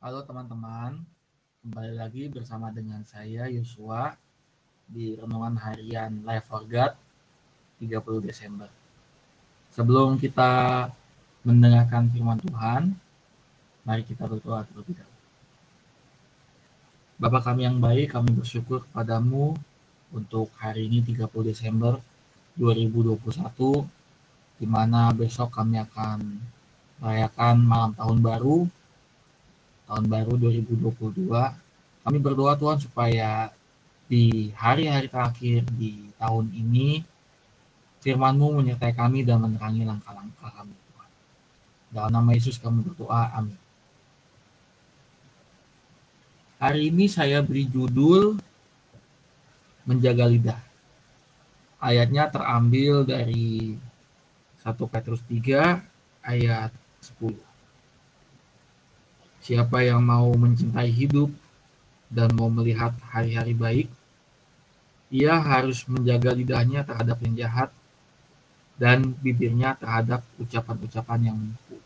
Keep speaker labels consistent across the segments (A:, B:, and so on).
A: Halo teman-teman, kembali lagi bersama dengan saya Yosua di Renungan Harian Life for God 30 Desember. Sebelum kita mendengarkan firman Tuhan, mari kita berdoa terlebih dahulu. Bapak kami yang baik, kami bersyukur kepadamu untuk hari ini 30 Desember 2021, di mana besok kami akan merayakan malam tahun baru, tahun baru 2022. Kami berdoa Tuhan supaya di hari-hari terakhir di tahun ini, firman-Mu menyertai kami dan menerangi langkah-langkah kami Tuhan. Dalam nama Yesus kami berdoa, amin. Hari ini saya beri judul Menjaga Lidah. Ayatnya terambil dari 1 Petrus 3 ayat 10. Siapa yang mau mencintai hidup dan mau melihat hari-hari baik, ia harus menjaga lidahnya terhadap yang jahat dan bibirnya terhadap ucapan-ucapan yang menipu.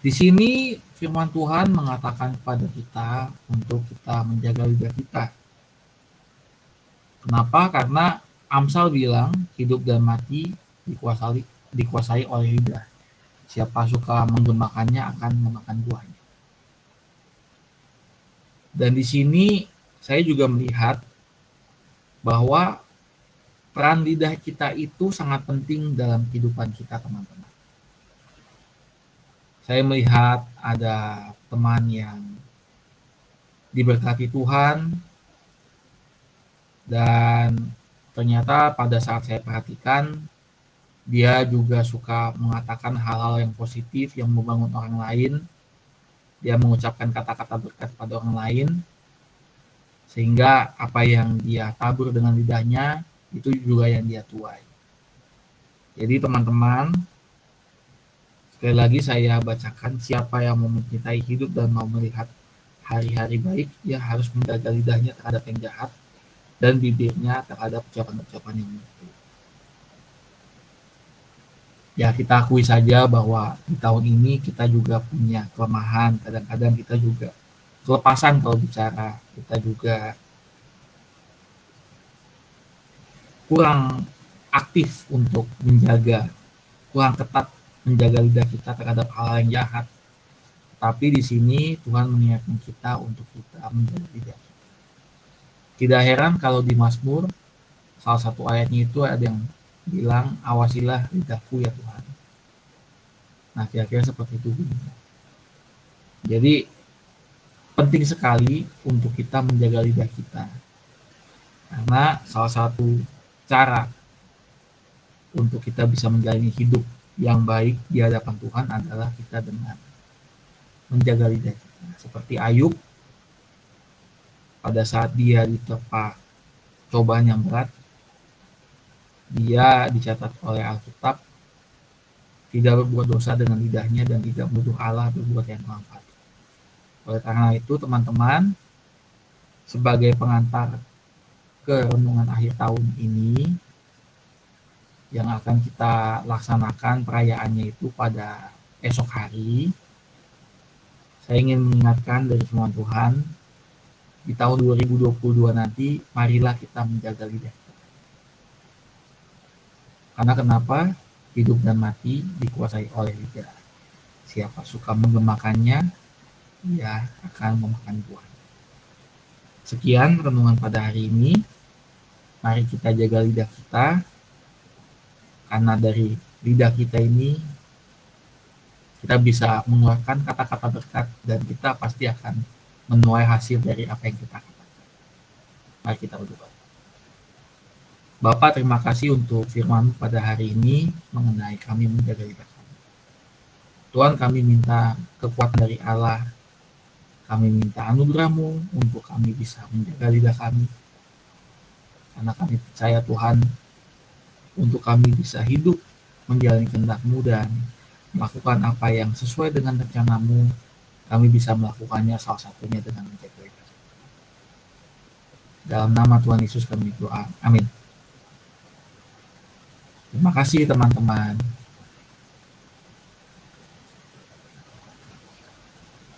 A: Di sini firman Tuhan mengatakan kepada kita untuk kita menjaga lidah kita. Kenapa? Karena Amsal bilang hidup dan mati dikuasai dikuasai oleh lidah. Siapa suka menggemakannya akan memakan buahnya. Dan di sini saya juga melihat bahwa peran lidah kita itu sangat penting dalam kehidupan kita teman-teman. Saya melihat ada teman yang diberkati Tuhan dan ternyata pada saat saya perhatikan dia juga suka mengatakan hal-hal yang positif yang membangun orang lain. Dia mengucapkan kata-kata berkat pada orang lain. Sehingga apa yang dia tabur dengan lidahnya itu juga yang dia tuai. Jadi teman-teman, sekali lagi saya bacakan siapa yang mau mencintai hidup dan mau melihat hari-hari baik, dia harus menjaga lidahnya terhadap yang jahat dan bibirnya terhadap ucapan-ucapan yang buruk ya kita akui saja bahwa di tahun ini kita juga punya kelemahan kadang-kadang kita juga kelepasan kalau bicara kita juga kurang aktif untuk menjaga kurang ketat menjaga lidah kita terhadap hal yang jahat tapi di sini Tuhan mengingatkan kita untuk kita menjaga lidah. Tidak heran kalau di Mazmur salah satu ayatnya itu ada yang bilang awasilah lidahku ya Tuhan. Nah kira-kira seperti itu. Jadi penting sekali untuk kita menjaga lidah kita. Karena salah satu cara untuk kita bisa menjalani hidup yang baik di hadapan Tuhan adalah kita dengan menjaga lidah kita. Seperti Ayub pada saat dia diterpa cobaan yang berat, dia dicatat oleh Alkitab tidak berbuat dosa dengan lidahnya dan tidak menuduh Allah berbuat yang bermanfaat. Oleh karena itu teman-teman sebagai pengantar ke renungan akhir tahun ini yang akan kita laksanakan perayaannya itu pada esok hari saya ingin mengingatkan dari semua Tuhan di tahun 2022 nanti marilah kita menjaga lidah karena kenapa? Hidup dan mati dikuasai oleh lidah. Siapa suka menggemakannya, ia akan memakan buah. Sekian renungan pada hari ini. Mari kita jaga lidah kita. Karena dari lidah kita ini kita bisa mengeluarkan kata-kata berkat dan kita pasti akan menuai hasil dari apa yang kita katakan. Mari kita berdoa. Bapak terima kasih untuk firman pada hari ini mengenai kami menjaga lidah kami. Tuhan kami minta kekuatan dari Allah. Kami minta anugerahmu untuk kami bisa menjaga lidah kami. Karena kami percaya Tuhan untuk kami bisa hidup menjalani kehendakmu dan melakukan apa yang sesuai dengan rencanamu. Kami bisa melakukannya salah satunya dengan menjaga lidah. Dalam nama Tuhan Yesus kami doa. Amin. Terima kasih teman-teman.